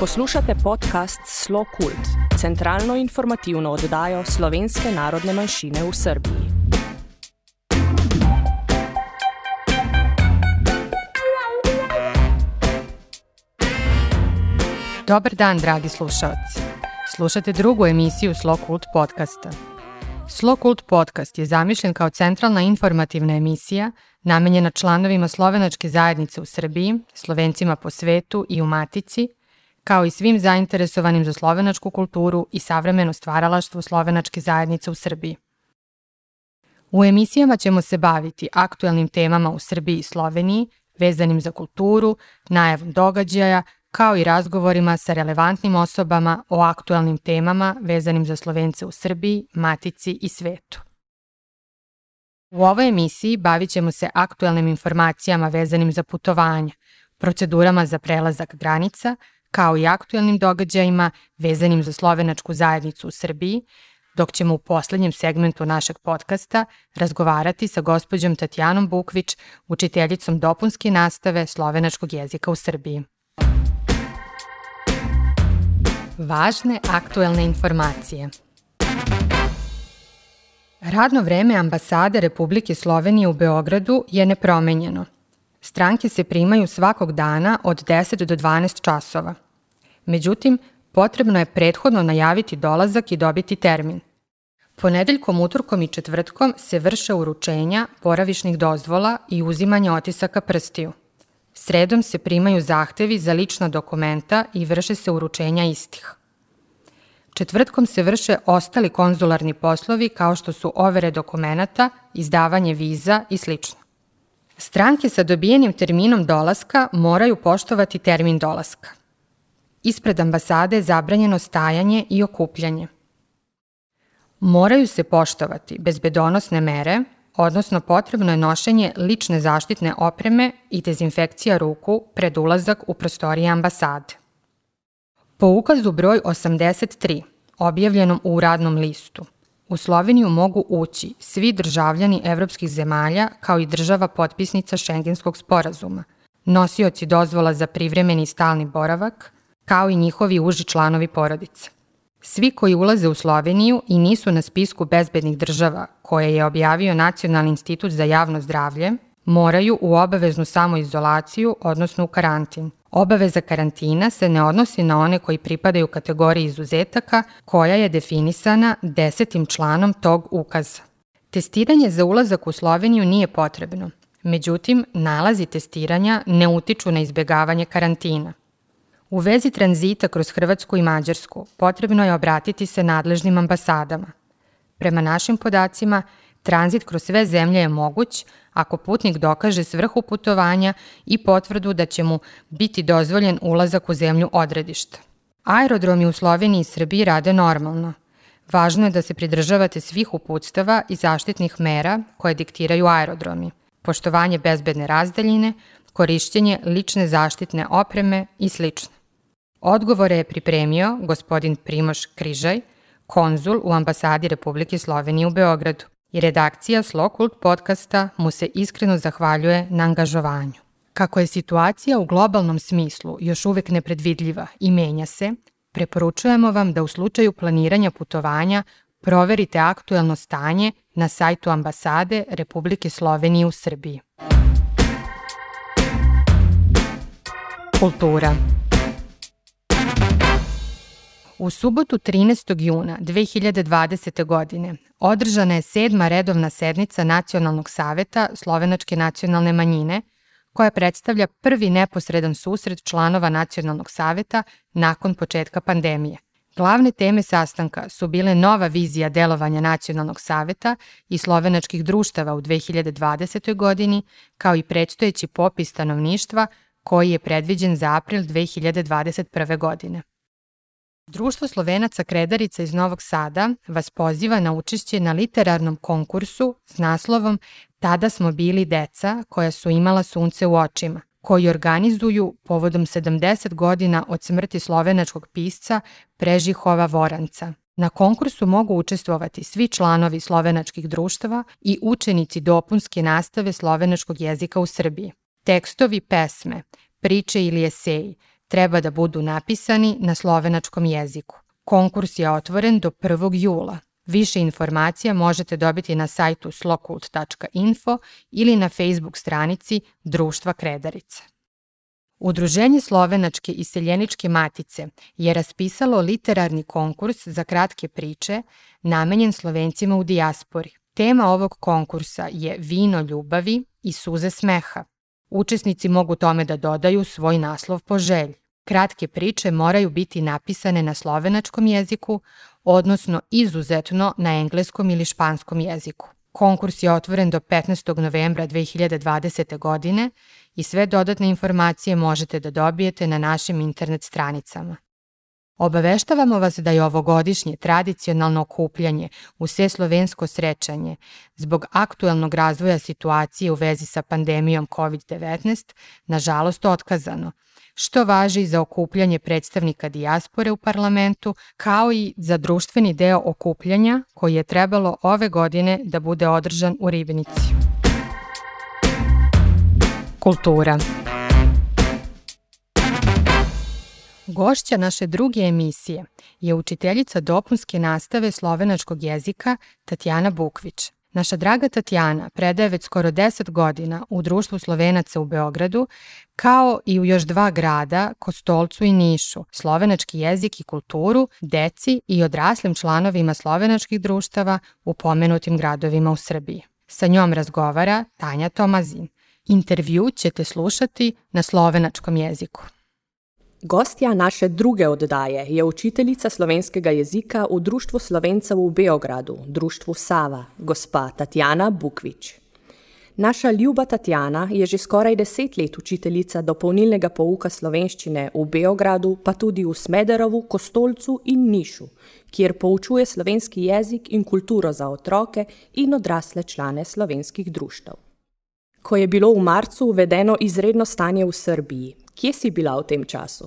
Poslušate podkast Slo Kult, centralno informativno oddajo slovenske narodne manjšine v Srbiji. Dobar dan, dragi slušalci. Slušate drugu emisiju Slo Kult podcasta. Slo Kult podcast je zamišljen kao centralna informativna emisija namenjena članovima slovenačke zajednice u Srbiji, slovencima po svetu i u Matici, kao i svim zainteresovanim za slovenačku kulturu i savremeno stvaralaštvo slovenačke zajednice u Srbiji. U emisijama ćemo se baviti aktuelnim temama u Srbiji i Sloveniji, vezanim za kulturu, najavom događaja, kao i razgovorima sa relevantnim osobama o aktuelnim temama vezanim za Slovence u Srbiji, Matici i svetu. U ovoj emisiji bavit ćemo se aktuelnim informacijama vezanim za putovanja, procedurama za prelazak granica, kao i aktuelnim događajima vezanim za slovenačku zajednicu u Srbiji, dok ćemo u poslednjem segmentu našeg podcasta razgovarati sa gospođom Tatjanom Bukvić, učiteljicom dopunske nastave slovenačkog jezika u Srbiji. Važne aktuelne informacije Radno vreme ambasade Republike Slovenije u Beogradu je nepromenjeno. Stranke se primaju svakog dana od 10 do 12 časova. Međutim, potrebno je prethodno najaviti dolazak i dobiti termin. Ponedeljkom, utorkom i četvrtkom se vrše uručenja boravišnih dozvola i uzimanje otisaka prstiju. Sredom se primaju zahtevi za lična dokumenta i vrše se uručenja istih. Četvrtkom se vrše ostali konzularni poslovi kao što su overe dokumenta, izdavanje viza i sl. Stranke sa dobijenim terminom dolaska moraju poštovati termin dolaska. Ispred ambasade je zabranjeno stajanje i okupljanje. Moraju se poštovati bezbedonosne mere, odnosno potrebno je nošenje lične zaštitne opreme i dezinfekcija ruku pred ulazak u prostorije ambasade. Po ukazu broj 83, objavljenom u radnom listu, u Sloveniju mogu ući svi državljani evropskih zemalja kao i država potpisnica Šengenskog sporazuma, nosioci dozvola za privremeni i stalni boravak, kao i njihovi uži članovi porodice. Svi koji ulaze u Sloveniju i nisu na spisku bezbednih država koje je objavio Nacionalni institut za javno zdravlje, moraju u obaveznu samoizolaciju, odnosno u karantin. Obaveza karantina se ne odnosi na one koji pripadaju kategoriji izuzetaka koja je definisana desetim članom tog ukaza. Testiranje za ulazak u Sloveniju nije potrebno, međutim, nalazi testiranja ne utiču na izbegavanje karantina. U vezi tranzita kroz Hrvatsku i Mađarsku potrebno je obratiti se nadležnim ambasadama. Prema našim podacima, tranzit kroz sve zemlje je moguć ako putnik dokaže svrhu putovanja i potvrdu da će mu biti dozvoljen ulazak u zemlju odredišta. Aerodromi u Sloveniji i Srbiji rade normalno. Važno je da se pridržavate svih uputstava i zaštitnih mera koje diktiraju aerodromi, poštovanje bezbedne razdaljine, korišćenje lične zaštitne opreme i sl. Odgovore je pripremio gospodin Primoš Križaj, konzul u ambasadi Republike Slovenije u Beogradu i redakcija Slokult podcasta mu se iskreno zahvaljuje na angažovanju. Kako je situacija u globalnom smislu još uvek nepredvidljiva i menja se, preporučujemo vam da u slučaju planiranja putovanja proverite aktuelno stanje na sajtu ambasade Republike Slovenije u Srbiji. Kultura U subotu 13. juna 2020. godine održana je sedma redovna sednica Nacionalnog saveta Slovenačke nacionalne manjine, koja predstavlja prvi neposredan susret članova Nacionalnog saveta nakon početka pandemije. Glavne teme sastanka su bile nova vizija delovanja Nacionalnog saveta i slovenačkih društava u 2020. godini, kao i predstojeći popis stanovništva koji je predviđen za april 2021. godine. Društvo Slovenaca Kredarica iz Novog Sada vas poziva na učešće na literarnom konkursu s naslovom Tada smo bili deca koja su imala sunce u očima, koji organizuju povodom 70 godina od smrti slovenačkog pisca Prežihova Voranca. Na konkursu mogu učestvovati svi članovi slovenačkih društava i učenici dopunske nastave slovenačkog jezika u Srbiji. Tekstovi pesme, priče ili eseji, treba da budu napisani na slovenačkom jeziku. Konkurs je otvoren do 1. jula. Više informacija možete dobiti na sajtu slokult.info ili na Facebook stranici Društva Kredarica. Udruženje Slovenačke i Seljeničke matice je raspisalo literarni konkurs za kratke priče namenjen Slovencima u dijaspori. Tema ovog konkursa je Vino ljubavi i suze smeha. Učesnici mogu tome da dodaju svoj naslov po želji. Kratke priče moraju biti napisane na slovenačkom jeziku, odnosno izuzetno na engleskom ili španskom jeziku. Konkurs je otvoren do 15. novembra 2020. godine i sve dodatne informacije možete da dobijete na našim internet stranicama. Obaveštavamo vas da je ovogodišnje tradicionalno okupljanje u sve slovensko srećanje zbog aktuelnog razvoja situacije u vezi sa pandemijom COVID-19 nažalost otkazano – što važi za okupljanje predstavnika dijaspore u parlamentu, kao i za društveni deo okupljanja koji je trebalo ove godine da bude održan u Ribnici. Kultura Gošća naše druge emisije je učiteljica dopunske nastave slovenačkog jezika Tatjana Bukvić. Naša draga Tatjana predaje već skoro 10 godina u Društvu Slovenaca u Beogradu, kao i u još dva grada, Kostolcu i Nišu, slovenački jezik i kulturu, deci i odraslim članovima slovenačkih društava u pomenutim gradovima u Srbiji. Sa njom razgovara Tanja Tomazin. Intervju ćete slušati na slovenačkom jeziku. Gostja naše druge oddaje je učiteljica slovenskega jezika v Društvu Slovencev v Beogradu, Društvu Sava, gospa Tatjana Bukvič. Naša ljuba Tatjana je že skoraj deset let učiteljica dopolnilnega pouka slovenščine v Beogradu, pa tudi v Smederovu, Kostolcu in Nišu, kjer poučuje slovenski jezik in kulturo za otroke in odrasle člane slovenskih društev. Ko je bilo v marcu uvedeno izredno stanje v Srbiji, Kje si bila v tem času?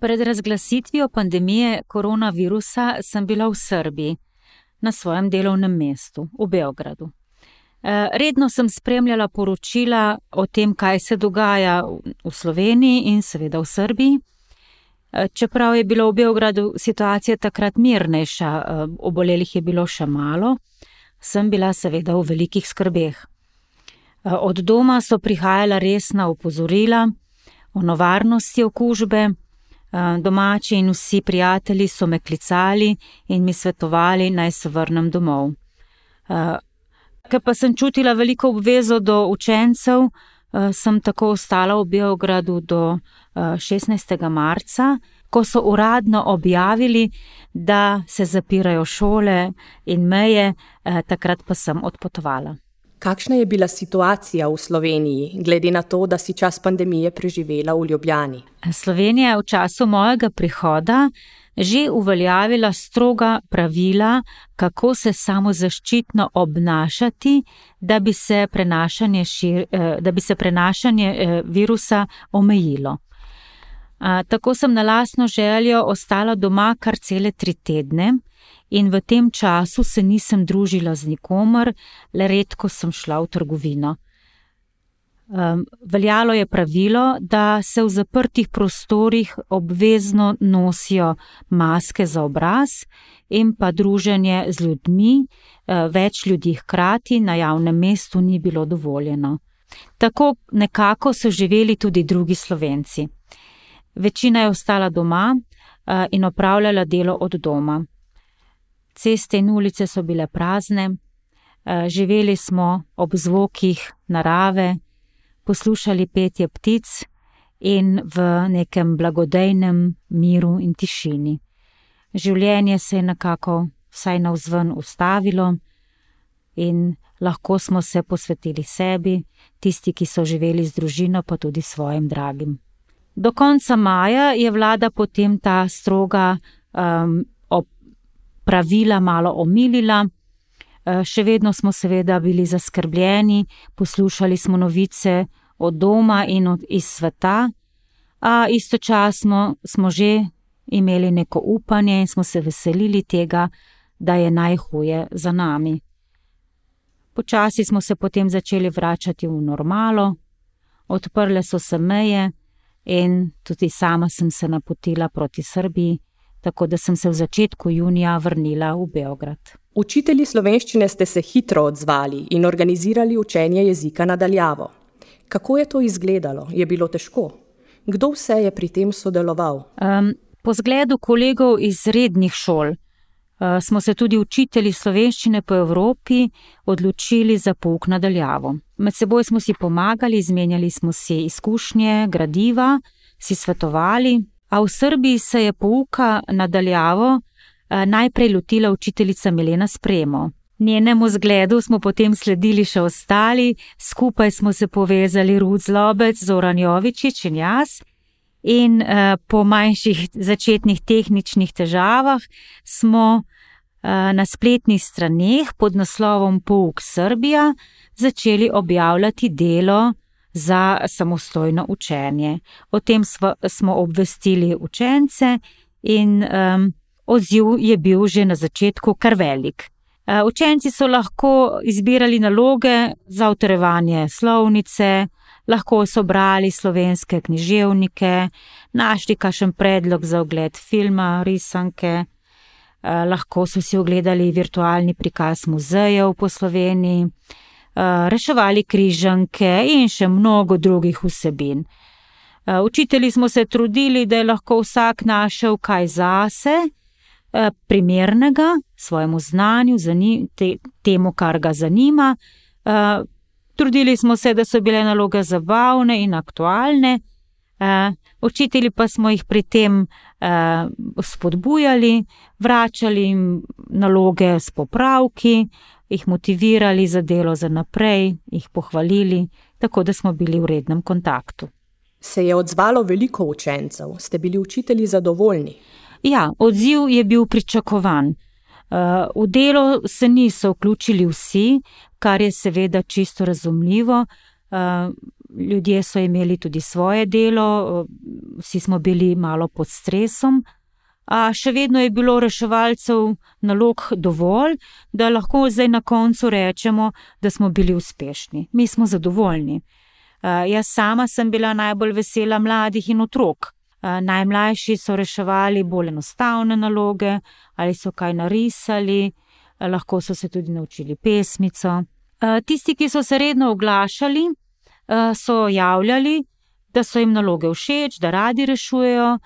Pred razglasitvijo pandemije koronavirusa sem bila v Srbiji, na svojem delovnem mestu, v Beogradu. Eh, redno sem spremljala poročila o tem, kaj se dogaja v Sloveniji in seveda v Srbiji. Eh, čeprav je bila v Beogradu situacija takrat mirnejša, eh, obolelih je bilo še malo, sem bila seveda v velikih skrbeh. Od doma so prihajala resna opozorila, o nevarnosti okužbe. Domači in vsi prijatelji so me klicali in mi svetovali, naj se vrnem domov. Ker pa sem čutila veliko obvezo do učencev, sem tako ostala v Beogradu do 16. marca, ko so uradno objavili, da se zapirajo šole in meje, takrat pa sem odpotovala. Kakšna je bila situacija v Sloveniji, glede na to, da si čas pandemije preživela v Ljubljani? Slovenija je v času mojega prihoda že uveljavila stroga pravila, kako se samo zaščitno obnašati, da bi se prenašanje, šir, eh, da bi se prenašanje eh, virusa omejilo. Tako sem na lasno željo ostala doma kar cele tri tedne in v tem času se nisem družila z nikomer, le redko sem šla v trgovino. Um, veljalo je pravilo, da se v zaprtih prostorih obvezno nosijo maske za obraz in pa druženje z ljudmi, uh, več ljudi hkrati na javnem mestu ni bilo dovoljeno. Tako nekako so živeli tudi drugi slovenci. Večina je ostala doma uh, in opravljala delo od doma ceste in ulice so bile prazne, eh, živeli smo ob zvokih narave, poslušali petje ptic in v nekem blagodejnem miru in tišini. Življenje se je nekako vsaj na vzven ustavilo in lahko smo se posvetili sebi, tisti, ki so živeli z družino, pa tudi svojim dragim. Do konca maja je vlada potem ta stroga um, pravila malo omilila. Eh, še vedno smo seveda bili zaskrbljeni, poslušali smo novice od doma in od iz sveta, a istočasno smo že imeli neko upanje in smo se veselili tega, da je najhuje za nami. Počasi smo se potem začeli vračati v normalo, odprle so se meje, in tudi sama sem se napotila proti Srbiji, tako da sem se v začetku junija vrnila v Beograd. Učitelji slovenščine ste se hitro odzvali in organizirali učenje jezika nadaljavo. Kako je to izgledalo? Je bilo težko? Kdo vse je pri tem sodeloval? Um, po zgledu kolegov iz rednih šol uh, smo se tudi učitelji slovenščine po Evropi odločili za pouk nadaljavo. Med seboj smo si pomagali, izmenjali smo si izkušnje, gradiva, si svetovali, a v Srbiji se je pouka nadaljavo uh, najprej lotila učiteljica Milena Spremo. Njenemu zgledu smo potem sledili še ostali, skupaj smo se povezali Rud Zlobec, Zoran Jovičič in jaz. In uh, po manjših začetnih tehničnih težavah smo uh, na spletnih straneh pod naslovom Pouk Srbija začeli objavljati delo za samostojno učenje. O tem sva, smo obvestili učence, in um, odziv je bil že na začetku kar velik. Eh, učenci so lahko izbirali naloge za utrjevanje slovnice, lahko so brali slovenske književnike, našli kakšen predlog za ogled filma, risanke, eh, lahko so si ogledali virtualni prikaz muzejev po Sloveniji, reševali križanke in še mnogo drugih vsebin. Učitelji smo se trudili, da je lahko vsak našel kaj zase. Eh, primernega svojemu znanju, te, temu, kar ga zanima. Eh, trudili smo se, da so bile naloge zabavne in aktualne, eh, učitelji pa smo jih pri tem spodbujali, vračali jim naloge s popravki, jih motivirali za delo za naprej, jih pohvalili, tako da smo bili v rednem kontaktu. Se je odzvalo veliko učencev, ste bili učitelji zadovoljni? Ja, odziv je bil pričakovan. Uh, v delo se niso vključili vsi, kar je seveda čisto razumljivo. Uh, ljudje so imeli tudi svoje delo, uh, vsi smo bili malo pod stresom, a še vedno je bilo reševalcev nalog dovolj, da lahko zdaj na koncu rečemo, da smo bili uspešni. Mi smo zadovoljni. Jaz sama sem bila najbolj vesela mladih in otrok. Najmlajši so reševali bolj enostavne naloge ali so kaj narisali, lahko so se tudi naučili pesmico. Tisti, ki so se redno oglašali, so javljali, da so jim naloge všeč, da radi rešujejo,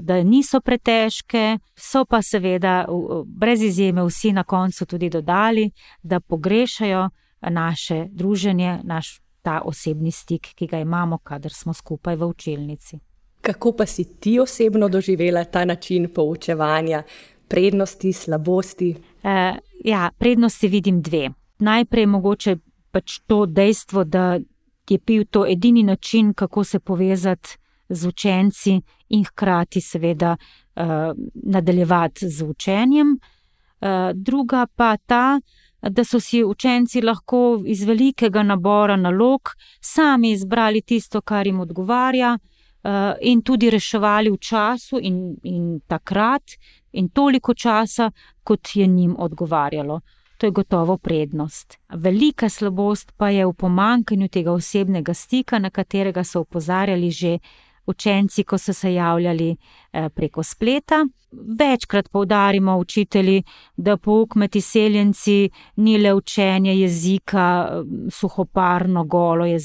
da niso pretežke, so pa seveda brez izjeme vsi na koncu tudi dodali, da pogrešajo naše druženje, naš ta osebni stik, ki ga imamo, kadar smo skupaj v učilnici. Kako pa si ti osebno doživela ta način poučevanja, prednosti, slabosti? Uh, ja, prednosti vidim dve. Najprej mogoče pač to dejstvo, da je bil to edini način, kako se povezati z učenci in hkrati, seveda, uh, nadaljevati z učenjem. Uh, druga pa ta, da so si učenci lahko iz velikega nabora nalog sami izbrali tisto, kar jim odgovarja. Eh, in tudi reševali v času in, in takrat, in toliko časa, kot je njim odgovarjalo. To je gotovo prednost. Velika slabost pa je v pomankanju tega osebnega stika, na katerega so upozarjali že učenci, ko so se javljali eh, preko spleta. Večkrat poudarimo učitelji, da pouk med izseljenci ni le učenje jezika, eh, suhoparno, golo je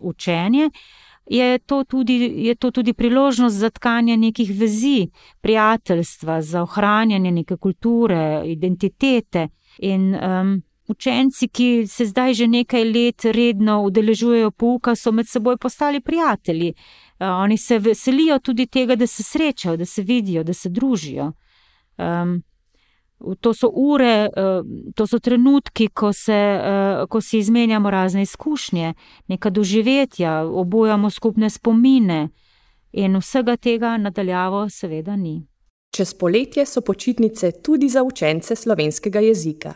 učenje je to, tudi, je to tudi priložnost za tkanje nekih vezi, prijateljstva, za ohranjanje neke kulture, identitete. In um, učenci, ki se zdaj že nekaj let redno udeležujejo pouka, so med seboj postali prijatelji. Uh, oni se veselijo tudi tega, da se srečajo, da se vidijo, da se družijo. Um, To so ure, eh, to so trenutki, ko, se, eh, ko si izmenjamo razne izkušnje, neka doživetja, obojamo skupne spomine, in vsega tega nadaljavo, seveda, ni. Čez poletje so počitnice tudi za učence slovenskega jezika.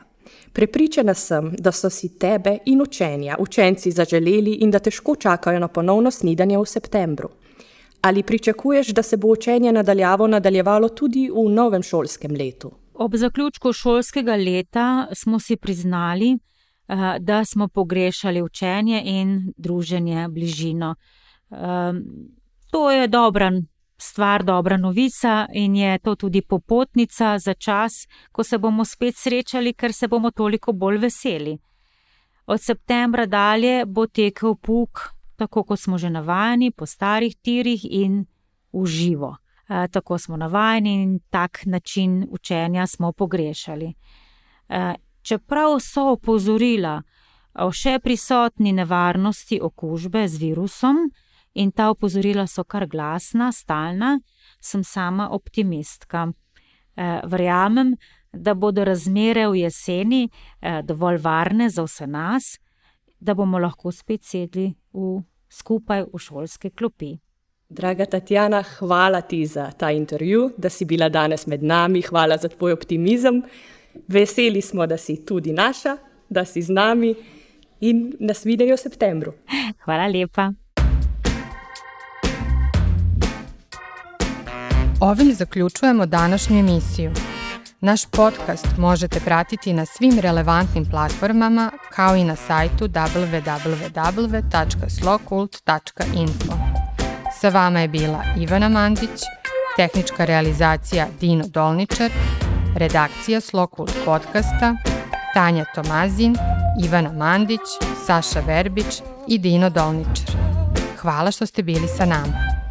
Prepričana sem, da so si tebe in učenja učenci zaželeli in da težko čakajo na ponovno snidanje v septembru. Ali pričakuješ, da se bo učenje nadaljavo nadaljevalo tudi v novem šolskem letu? Ob zaključku šolskega leta smo si priznali, eh, da smo pogrešali učenje in druženje, bližino. Ehm, To je dobra stvar, dobra novica in je to tudi popotnica za čas, ko se bomo spet srečali, ker se bomo toliko bolj veseli. Od septembra dalje bo tekel puk, tako kot smo že navajeni, po starih tirih in v živo. E, tako smo navajeni in tak način učenja smo pogrešali. E, čeprav so opozorila o še prisotni nevarnosti okužbe z virusom, in ta opozorila so kar glasna, stalna, sem sama optimistka. E, verjamem, da bodo razmere v jeseni dovolj varne za vse nas, da bomo lahko spet sedli v, skupaj v šolske klopi. Draga Tatjana, hvala ti za ta intervju, da si bila danes med nami. Hvala za tvoj optimizem. Veseli smo, da si tudi naša, da si z nami in nas vidijo v septembru. Hvala lepa. Ovim zaključujemo današnju emisiju. Naš podcast možete pratiti na svim relevantnim platformama kao i na sajtu www.slokult.info. Sa vama je bila Ivana Mandić, tehnička realizacija Dino Dolničar, redakcija Slokult podcasta, Tanja Tomazin, Ivana Mandić, Saša Verbić i Dino Dolničar. Hvala što ste bili sa nama.